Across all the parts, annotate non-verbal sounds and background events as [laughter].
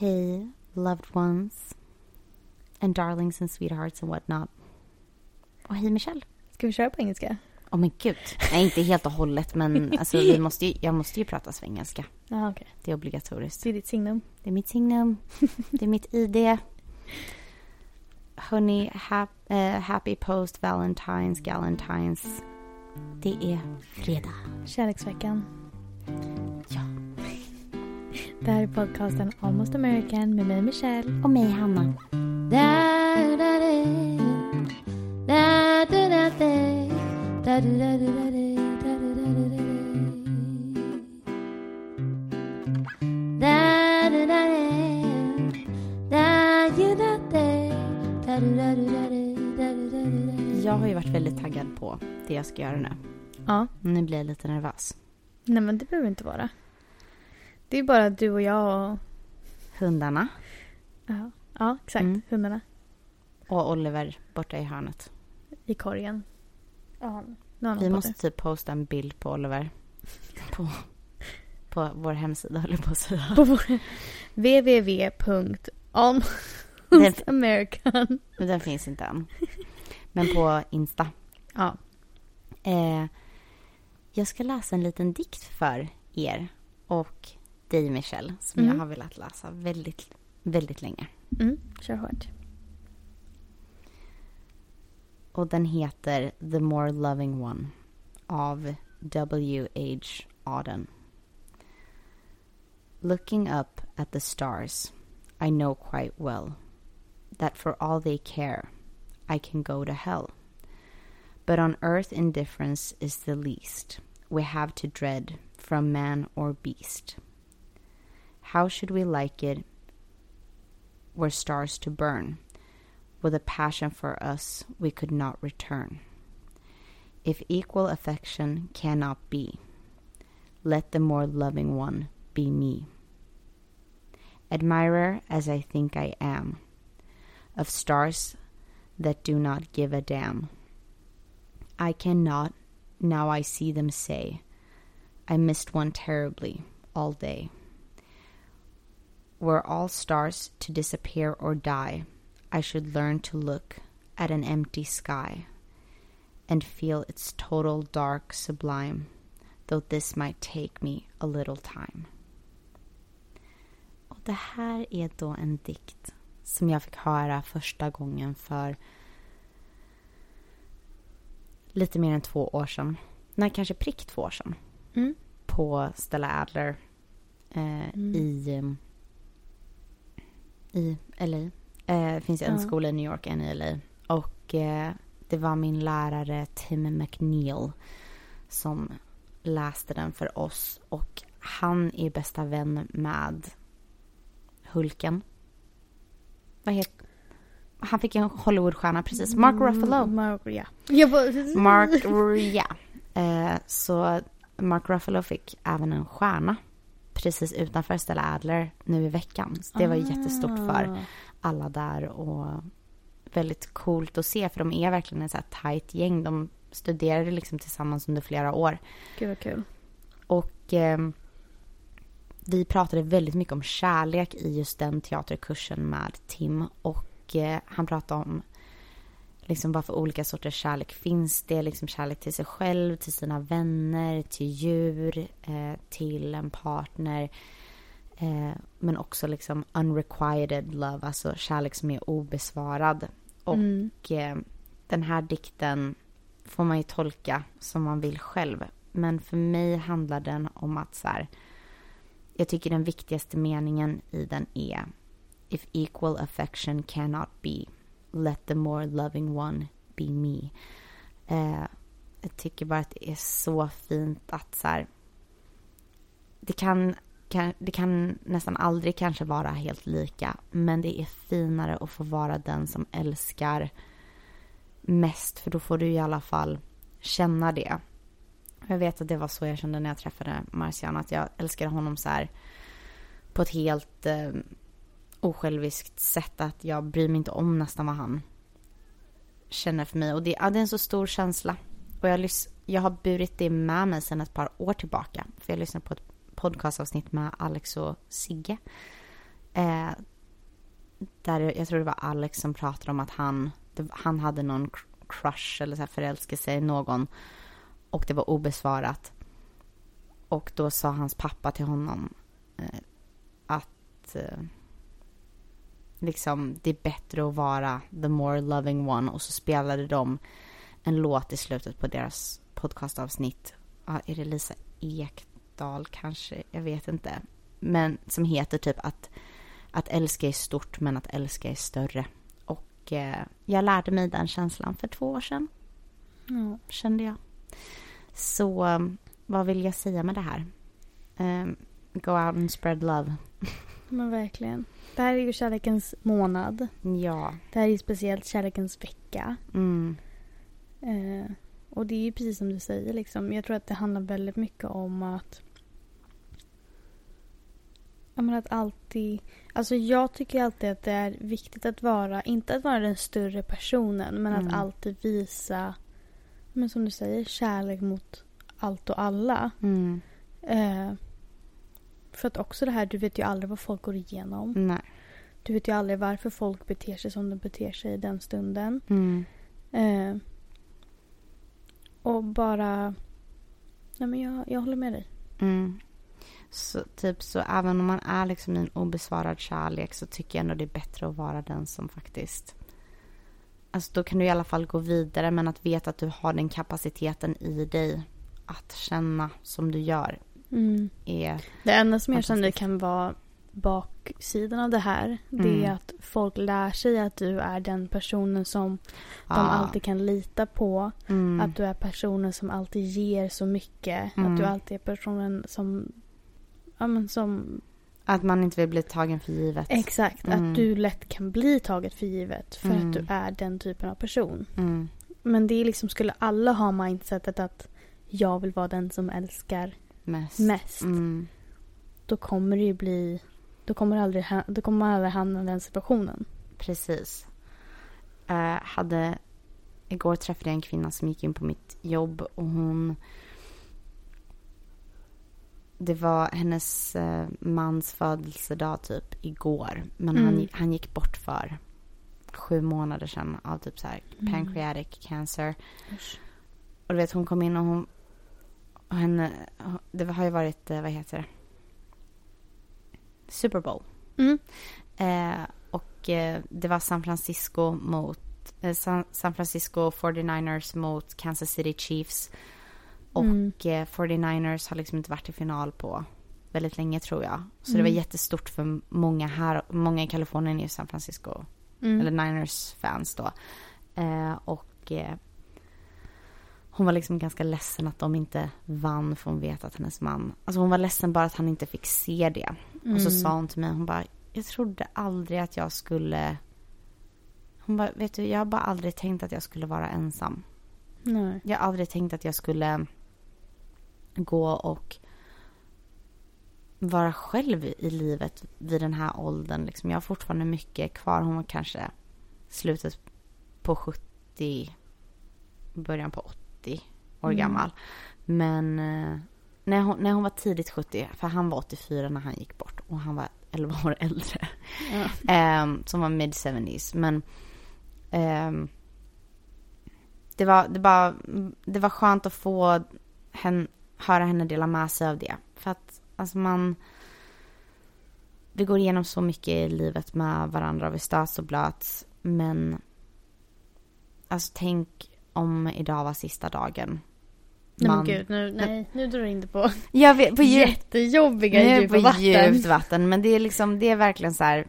Hey, loved ones. And darlings and sweethearts and whatnot. Och hej Michelle. Ska vi köra på engelska? Åh oh, men gud. Nej, inte helt och hållet men [laughs] alltså, vi måste ju, jag måste ju prata svengelska. Ja, okej. Det är obligatoriskt. Det är ditt signum. Det är mitt signum. Det är mitt ID. Hörni, hap, eh, happy post Valentines, Galentines. Det är fredag. Kärleksveckan. Ja. Det här är podcasten Almost American med mig Michelle. Och mig Hanna. Jag har ju varit väldigt taggad på det jag ska göra nu. Ja. Nu blir jag lite nervös. Nej men det behöver inte vara. Det är bara du och jag och... Hundarna Ja, ja exakt. Mm. Hundarna. och Oliver borta i hörnet. I korgen. Ja, Vi måste typ posta en bild på Oliver. På, på vår hemsida höll jag på att säga. På vår www.almostamerican. [laughs] Men den finns inte än. Men på Insta. Ja. Eh, jag ska läsa en liten dikt för er och dig Michelle. Som Mm. jag har velat läsa väldigt, väldigt länge. Mm, kör hårt. Och den heter The More Loving One av W.H. Auden. Looking up at the stars, I know quite well that for all they care, I can go to hell. But on earth indifference is the least we have to dread from man or beast. How should we like it were stars to burn? with a passion for us we could not return. If equal affection cannot be, let the more loving one be me. Admirer as I think I am, of stars that do not give a damn. I cannot, now I see them say, I missed one terribly all day. Were all stars to disappear or die, I should learn to look at an empty sky and feel its total dark sublime, though this might take me a little time. Och det här är då en dikt som jag fick höra första gången för lite mer än två år sedan. Nej, kanske prick två år sedan. Mm. På Stella Adler eh, Mm. i, eh, i LA. Eh, finns en Ja. skola i New York, en i LA. Och eh, det var min lärare Tim McNeil som läste den för oss. Och han är bästa vän med Hulken. Vad heter... Han fick en Hollywoodstjärna precis. Mark Ruffalo. Mm, Mark, ja. Mark, ja. Eh, så Mark Ruffalo fick även en stjärna precis utanför Stella Adler nu i veckan. Så det var jättestort för Ah. alla där och väldigt coolt att se för de är verkligen ett så här tajt gäng. De studerade liksom tillsammans under flera år. Gud vad kul. Och eh, vi pratade väldigt mycket om kärlek i just den teaterkursen med Tim. Och eh, han pratade om liksom vad för olika sorters kärlek finns det. Liksom kärlek till sig själv, till sina vänner, till djur, eh, till en partner. Eh, men också liksom unrequited love, alltså kärlek som är obesvarad. Och Mm. eh, den här dikten får man ju tolka som man vill själv. Men för mig handlar den om att så här, jag tycker den viktigaste meningen i den är If equal affection cannot be, let the more loving one be me. Eh, jag tycker bara att det är så fint att så här, det kan, kan, det kan nästan aldrig kanske vara helt lika, men det är finare att få vara den som älskar mest, för då får du i alla fall känna det. Jag vet att det var så jag kände när jag träffade Marcian, att jag älskade honom så här på ett helt eh, osjälviskt sätt, att jag bryr mig inte om nästan vad han känner för mig. Och det, ja, det är en så stor känsla. Och jag, lys- jag har burit det med mig sedan ett par år tillbaka. För jag lyssnade på ett podcastavsnitt med Alex och Sigge Eh, där jag tror det var Alex som pratade om att han, han hade någon crush eller så här förälskelse i någon och det var obesvarat. Och då sa hans pappa till honom eh, att eh, liksom det är bättre att vara the more loving one och så spelade de en låt i slutet på deras podcastavsnitt. Ja, är det Lisa Ekdahl kanske? Jag vet inte. Men som heter typ att, att älska är stort men att älska är större. Och eh, jag lärde mig den känslan för två år sedan. Ja. Kände jag. Så um, vad vill jag säga med det här? Um, go out and spread love. [laughs] Men verkligen. Det här är ju kärlekens månad. Ja. Det här är ju speciellt kärlekens vecka. Mm. Eh, och det är ju precis som du säger liksom. Jag tror att det handlar väldigt mycket om att jag menar att alltid, alltså jag tycker alltid att det är viktigt att vara, inte att vara den större personen, men Mm. att alltid visa, men som du säger, kärlek mot allt och alla. Mm. Eh, för att också det här, du vet ju aldrig vad folk går igenom. Nej. Du vet ju aldrig varför folk beter sig som de beter sig i den stunden. Mm. Eh, och bara... Nej men jag, jag håller med dig. Mm. Så typ så även om man är liksom i en obesvarad kärlek så tycker jag ändå det är bättre att vara den som faktiskt Alltså då kan du i alla fall gå vidare men att veta att du har den kapaciteten i dig att känna som du gör är Det enda som jag känner kan vara baksidan av det här. Det Mm. är att folk lär sig att du är den personen som de Ja. alltid kan lita på. mm, Att du är personen som alltid ger så mycket. Mm. Att du alltid är personen som... Ja men som... att man inte vill bli tagen för givet. Exakt. Mm. Att du lätt kan bli taget för givet. För Mm. att du är den typen av person. Mm. Men det är liksom, skulle alla ha mindsetet att jag vill vara den som älskar Mest. mest. Mm. Då kommer det ju bli... Då kommer, det aldrig, då kommer man aldrig hamna i den situationen. Precis. Eh, hade, igår träffade jag en kvinna som gick in på mitt jobb och hon... Det var hennes eh, mans födelsedag typ igår. Men han, Mm. gi- han gick bort för sju månader sedan av typ så här Mm. pancreatic cancer. Och du vet hon kom in och hon... Och henne, det har ju varit, eh, vad heter det? Super Bowl. Mm. Eh, och eh, det var San Francisco mot eh, San, San Francisco 49ers mot Kansas City Chiefs. Och Mm. eh, 49ers har liksom inte varit i final på väldigt länge tror jag. Så det var Mm. jättestort för många här, många i Kalifornien är ju San Francisco, Mm. eller Niners-fans då. Eh, och eh, hon var liksom ganska ledsen att de inte vann för hon vet att hennes man, alltså hon var ledsen bara att han inte fick se det. Och så Mm. sa hon till mig, hon bara, jag trodde aldrig att jag skulle... Hon bara, vet du, jag har bara aldrig tänkt att jag skulle vara ensam. Nej. Jag har aldrig tänkt att jag skulle gå och vara själv i livet vid den här åldern. Liksom. Jag har fortfarande mycket kvar. Hon var kanske slutet på 70, början på 80 år Mm. gammal. Men eh, när, hon, när hon var tidigt 70, för han var 84 när han gick bort och han var 11 år äldre. Ja. Ehm, som var mid 70s. Men ehm, det, var, det, bara, det var skönt att få hen, höra henne dela med sig av det. För att alltså man... Vi går igenom så mycket i livet med varandra och vi stöts och blöts. Men alltså tänk om idag var sista dagen. Nej men gud, nu, nej, nu drar du in det på Jag vet, på djup, jättejobbiga det djupa på vatten. djupt vatten. Men det är liksom, det är verkligen så här.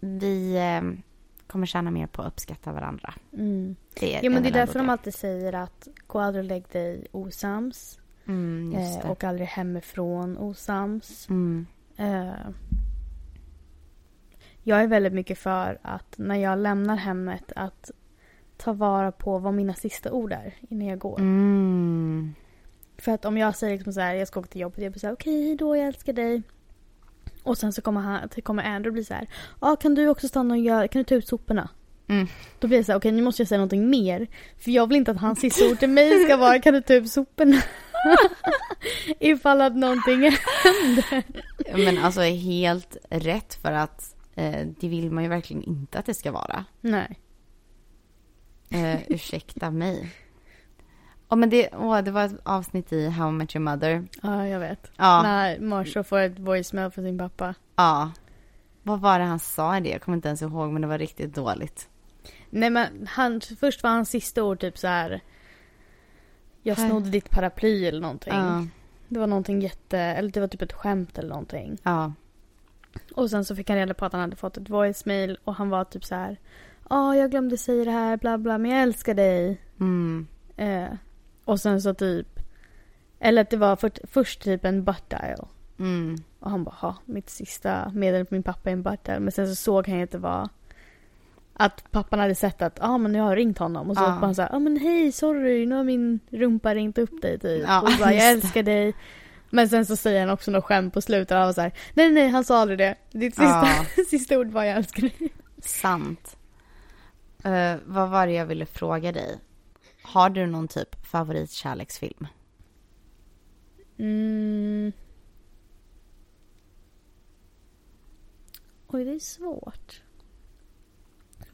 Vi eh, kommer tjäna mer på att uppskatta varandra. Mm. Det är Ja men det är därför de alltid säger att gå aldrig och lägg dig osams. Mm, Eh, det. och aldrig hemifrån osams. Mm. Eh, jag är väldigt mycket för att när jag lämnar hemmet att ta vara på vad mina sista ord är innan jag går. Mm. För att om jag säger liksom så här, jag ska åka till jobbet, jag blir så här, okej hejdå, jag älskar dig. Och sen så kommer, han, kommer Andrew bli så här, ja kan du också stanna och göra, kan du ta ut soporna? Mm. Då blir det så här, okej nu måste jag säga någonting mer. För jag vill inte att hans sista ord till mig ska vara, kan du ta ut soporna? [laughs] Ifall att någonting händer. Men alltså helt rätt för att eh, det vill man ju verkligen inte att det ska vara. Nej. Eh, ursäkta mig. Oh, men det, oh, det var ett avsnitt i How I Met Your Mother. Ja, jag vet. Ja, När Marshall får ett voicemail från sin pappa. ja. Vad var det han sa i det? Jag kommer inte ens ihåg, men det var riktigt dåligt. Nej men han, först var hans sista ord typ så här. Jag snodde ditt paraply eller någonting. Ja, Det var någonting jätte, eller det var typ ett skämt eller någonting. ja. Och sen så fick han reda på att han hade fått ett voicemail och han var typ så här. Ja, jag glömde säga det här, bla bla, men jag älskar dig. Mm. Eh, och sen så typ, eller att det var för, först typ en butt dial. Mm. Och han bara, ha, mitt sista meddelande på min pappa är en butt dial. Men sen så såg han ju att det var att pappan hade sett att, ah, men jag har ringt honom. Och så Ja. var han så här, ah, men hej, sorry, nu har min rumpa ringt upp dig typ. Ja, och bara, jag älskar dig. Men sen så säger han också något skämt på slutet och han var så här, nej nej han sa aldrig det. Ditt sista, Ja. [laughs] sista ord var jag älskar dig. Sant. Eh, vad var det jag ville fråga dig? Har du någon typ favoritkärleksfilm? Mm. Oj, det är svårt.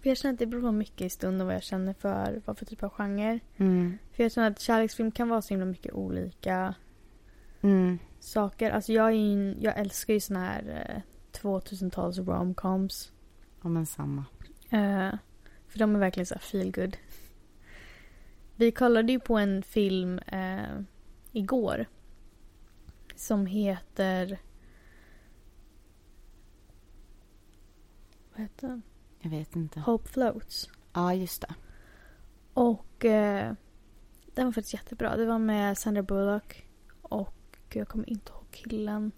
För jag känner att det beror på mycket i stunden vad jag känner för vad för typ av genre. Mm. För jag känner att kärleksfilm kan vara så himla mycket olika Mm. saker. Alltså jag, är en- jag älskar ju såna här eh, 2000-tals romcoms. Ja, men samma. Eh, för de är verkligen så feel good. Vi kollade ju på en film eh, igår. Som heter... Vad heter den? Jag vet inte. Hope Floats. Ja, just det. Och eh, den var faktiskt jättebra. Det var med Sandra Bullock och jag kommer inte ihåg killen.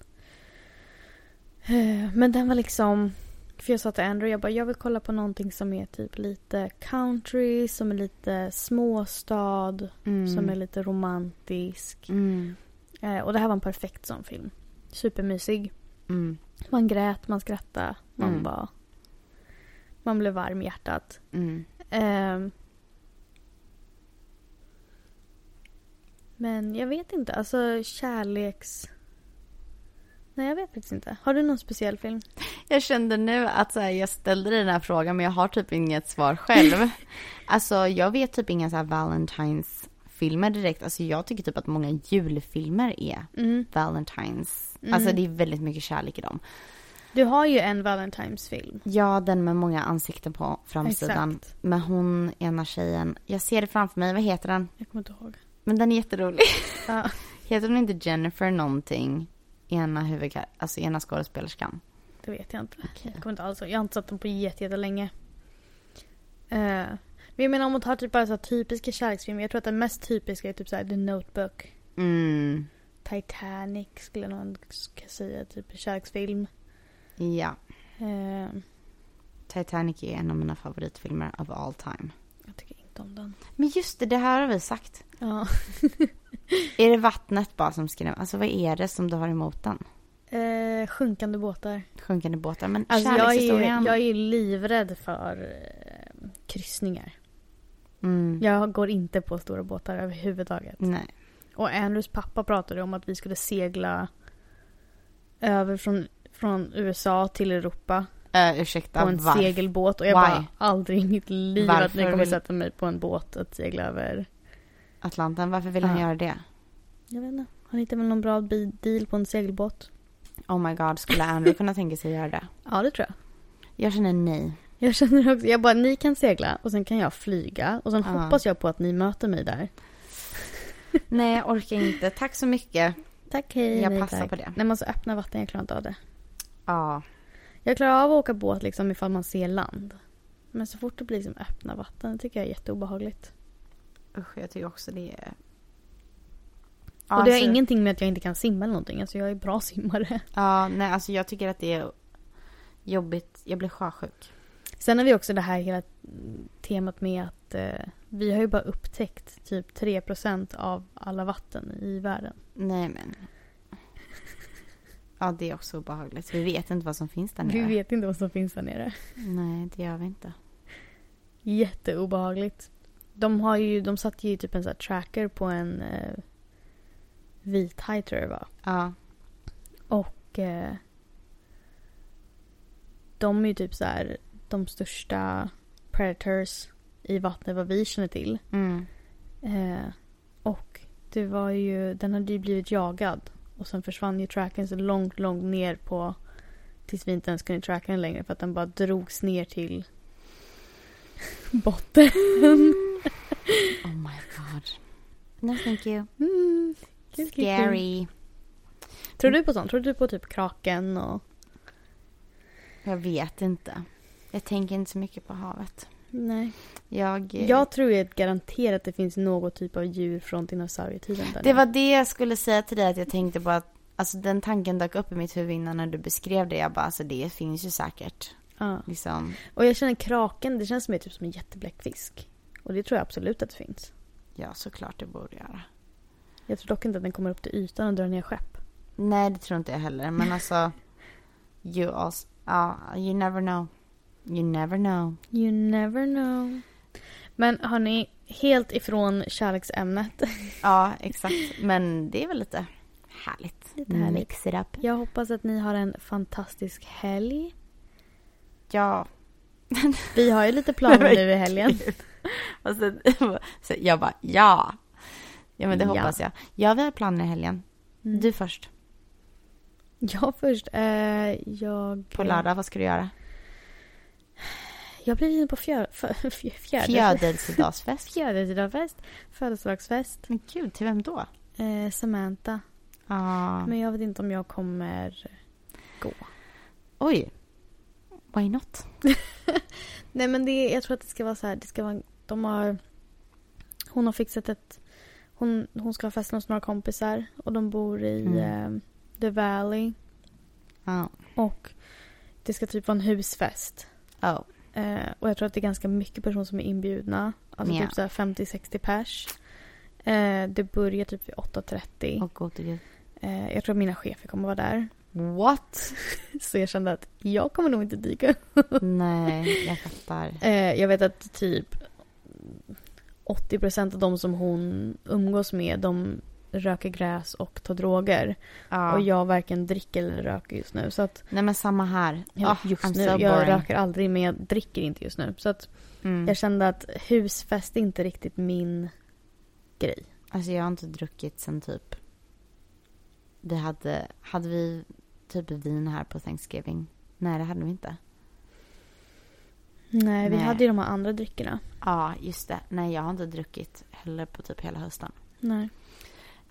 Eh, men den var liksom... För jag sa till Andrew, jag bara, jag vill kolla på någonting som är typ lite country, som är lite småstad, Mm. som är lite romantisk. Mm. Eh, och det här var en perfekt sån film. Supermysig. Mm. Man grät, man skrattade, man Mm. bara... Man blev varm i hjärtat. Ehm. men jag vet inte, alltså kärleks... Nej, jag vet faktiskt inte. Har du någon speciell film? Jag kände nu att så här, jag ställde dig den här frågan men jag har typ inget svar själv. [laughs] alltså jag vet typ inga så här Valentines-filmer direkt. Alltså jag tycker typ att många julfilmer är Mm. Valentines. Mm. Alltså det är väldigt mycket kärlek i dem. Du har ju en Valentine's-film. Ja, den med många ansikten på framsidan. Exakt. Med hon, ena tjejen. Jag ser det framför mig. Vad heter den? Jag kommer inte ihåg. Men den är jätterolig. [laughs] Ja. Heter hon inte Jennifer någonting? Ena huvudkar... Alltså ena skådespelerskan. Det vet jag inte. Okej. Jag kommer inte alls. Jag har inte sett den på jätte- jättelänge. Uh, men jag menar om man tar typ bara så typiska kärleksfilmer. Jag tror att den mest typiska är typ så här The Notebook. Mm. Titanic skulle någon ska säga. Typ kärleksfilm. Ja. Eh, Titanic är en av mina favoritfilmer of all time. Inte om den. Men just det, det här har vi sagt. Ja. [laughs] Är det vattnet bara som skrämmer? Alltså vad är det som du har emot den? Eh, sjunkande båtar. Sjunkande båtar? Men Alltså jag är, kärlekshistorien? jag är livrädd för eh, kryssningar. Mm. Jag går inte på stora båtar överhuvudtaget. Nej. Och Andrews pappa pratade om att vi skulle segla över från, från USA till Europa Uh, ursäkta, på en varför? segelbåt. Och jag Why? bara, aldrig i mitt liv att ni Varför kommer vill- sätta mig på en båt att segla över. Atlanten, varför vill han göra det? Jag vet inte. Han hittade väl någon bra deal på en segelbåt? Oh my god, skulle Andrew kunna tänka sig att göra det? [laughs] Ja, det tror jag. Jag känner nej. Jag känner också, jag bara, ni kan segla och sen kan jag flyga och sen Ja. hoppas jag på att ni möter mig där. [laughs] Nej, jag orkar inte. Tack så mycket. Tack, hej. Jag nej, passar tack. på det. Nej, men alltså öppna vatten, jag klarar inte av det. Ja. Jag klarar av att åka båt liksom ifall man ser land. Men så fort det blir liksom öppna vatten, det tycker jag är jätteobehagligt. Usch, jag tycker också det är... och det har alltså- ingenting med att jag inte kan simma eller någonting. Alltså jag är bra [laughs] simmare. Ja, nej, alltså jag tycker att det är jobbigt. Jag blir sjösjuk. Sen har vi också det här hela temat med att eh, vi har ju bara upptäckt typ 3% av alla vatten i världen. Nej, men... Ja, det är också obehagligt. Vi vet inte vad som finns där nere. Vi vet inte vad som finns där nere. Nej, det gör vi inte. Jätteobehagligt. De har ju, de satte ju typ en sån tracker på en, eh, vithaj tror jag det var. Ja. Och eh, de är ju typ så här de största predators i vattnet vad vi känner till. Mm. Eh, och det var ju, den hade ju blivit jagad. Och sen försvann ju tracken så långt, långt ner på tills vi inte ens kunde tracka den längre för att den bara drogs ner till [laughs] botten. [laughs] Oh my god. No thank you. Mm. Scary. Tror du på sånt? Tror du på typ kraken och... Jag vet inte. Jag tänker inte så mycket på havet. Nej. Jag... Jag tror ju garanterat att det finns något typ av djur från dinosaurietiden där. Det var det jag skulle säga till dig att jag tänkte på att Alltså den tanken dök upp i mitt huvud innan när du beskrev det. Jag bara, alltså det finns ju säkert. Ja. Liksom, Och jag känner kraken, det känns mer typ som en jättebläckfisk. Och det tror jag absolut att det finns. ja såklart det borde göra. Jag tror dock inte att den kommer upp till ytan och drar ner skepp. Nej det tror inte jag heller. Men [laughs] alltså, you also, ja, you never know. You never know. You never know. Men hörni, helt ifrån kärleksämnet. [laughs] Ja, exakt. Men det är väl lite härligt. Lite härligt. Mix it up. Jag hoppas att ni har en fantastisk helg. Ja. [laughs] Vi har ju lite planer nu i helgen. [laughs] Och så jag bara, ja. Ja men det Ja. hoppas jag. Ja, vi har planer i helgen. Mm. Du först. Jag först. Eh, jag... På lördag, vad ska du göra? Jag blev inne på fjör... För, fjär, [laughs] fjärde... [laughs] Födelsedagsfest. Men gud, till vem då? Eh, Samantha. Ja. Men jag vet inte om jag kommer gå. Oj. Why not? [laughs] Nej men det, jag tror att det ska vara så här. Det ska vara, de har... Hon har fixat ett... Hon, hon ska ha fest hos några kompisar. Och de bor i Mm. eh, The Valley. Ja. Och det ska typ vara en husfest. Oh. Eh, och jag tror att det är ganska mycket personer som är inbjudna. Alltså Ja. typ så här 50-60 pers. Eh, det börjar typ vid 8.30. Åh gode gud. Eh, jag tror att mina chefer kommer vara där. What? [laughs] Så jag kände att jag kommer nog inte dyka. [laughs] Nej, jag fattar. Eh, jag vet att typ 80% av de som hon umgås med de röker gräs och tar droger. Ja. Och jag varken dricker eller röker just nu. Så att, Nej men samma här. ja, Oh, just I'm nu, so jag röker aldrig men jag dricker inte just nu. Så att Mm. jag kände att husfest är inte riktigt min grej. Alltså jag har inte druckit sen typ... Vi hade... Hade vi typ vin här på Thanksgiving? Nej, det hade vi inte. Nej, vi Nej. hade ju de här andra dryckerna. Ja, just det. Nej, jag har inte druckit heller på typ hela hösten. Nej.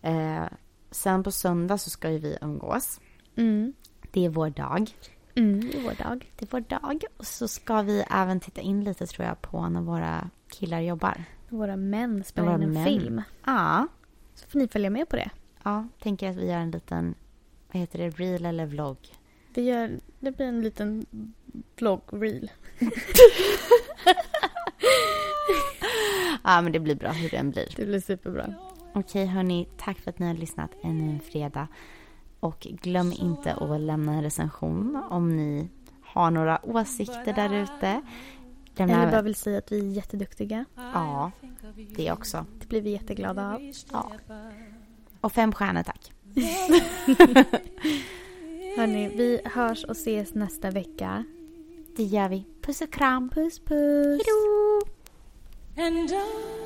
Eh, sen på söndag så ska ju vi umgås. Mm. Det är vår dag. Mm, det är vår dag. Det är vår dag. Och så ska vi även titta in lite tror jag på när våra killar jobbar. Våra män spelar Våra in en män. film. Ja. Så får ni följa med på det. Ja, tänker att vi gör en liten... Vad heter det? Reel eller vlogg? Vi gör, det blir en liten vlogg-reel. [laughs] Ja, men det blir bra hur den blir. Det blir superbra. Okej hörni, tack för att ni har lyssnat ännu en fredag. Och glöm inte att lämna en recension om ni har några åsikter där ute. Lämna Eller bara vill säga att vi är jätteduktiga. Ja, det också. Det blir vi jätteglada av. Ja. Och fem stjärnor tack. [laughs] Hörni, vi hörs och ses nästa vecka. Det gör vi. Puss och kram. Puss puss! Hejdå!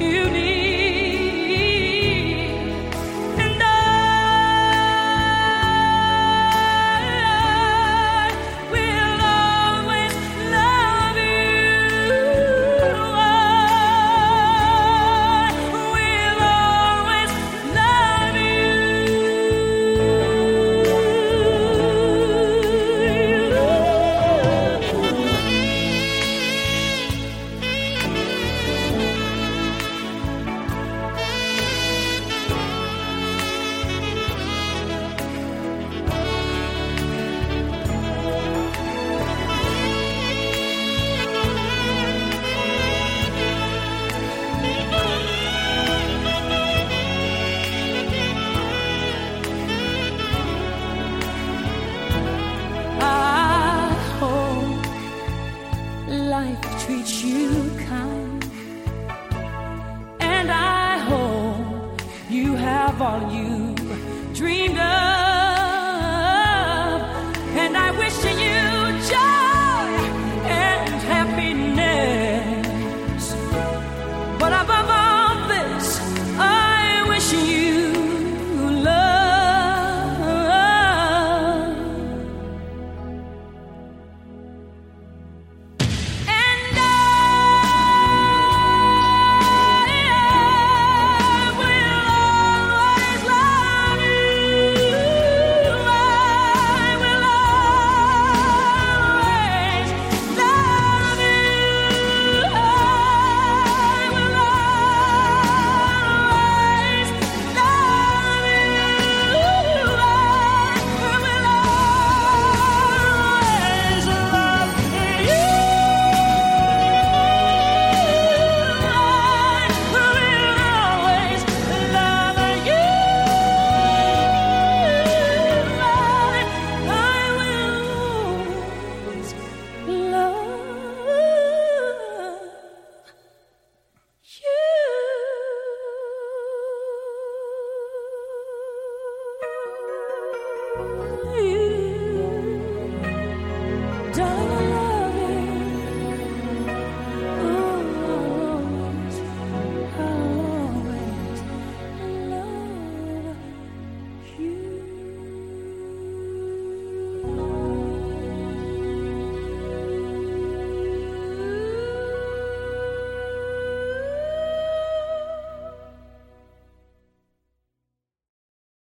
You need.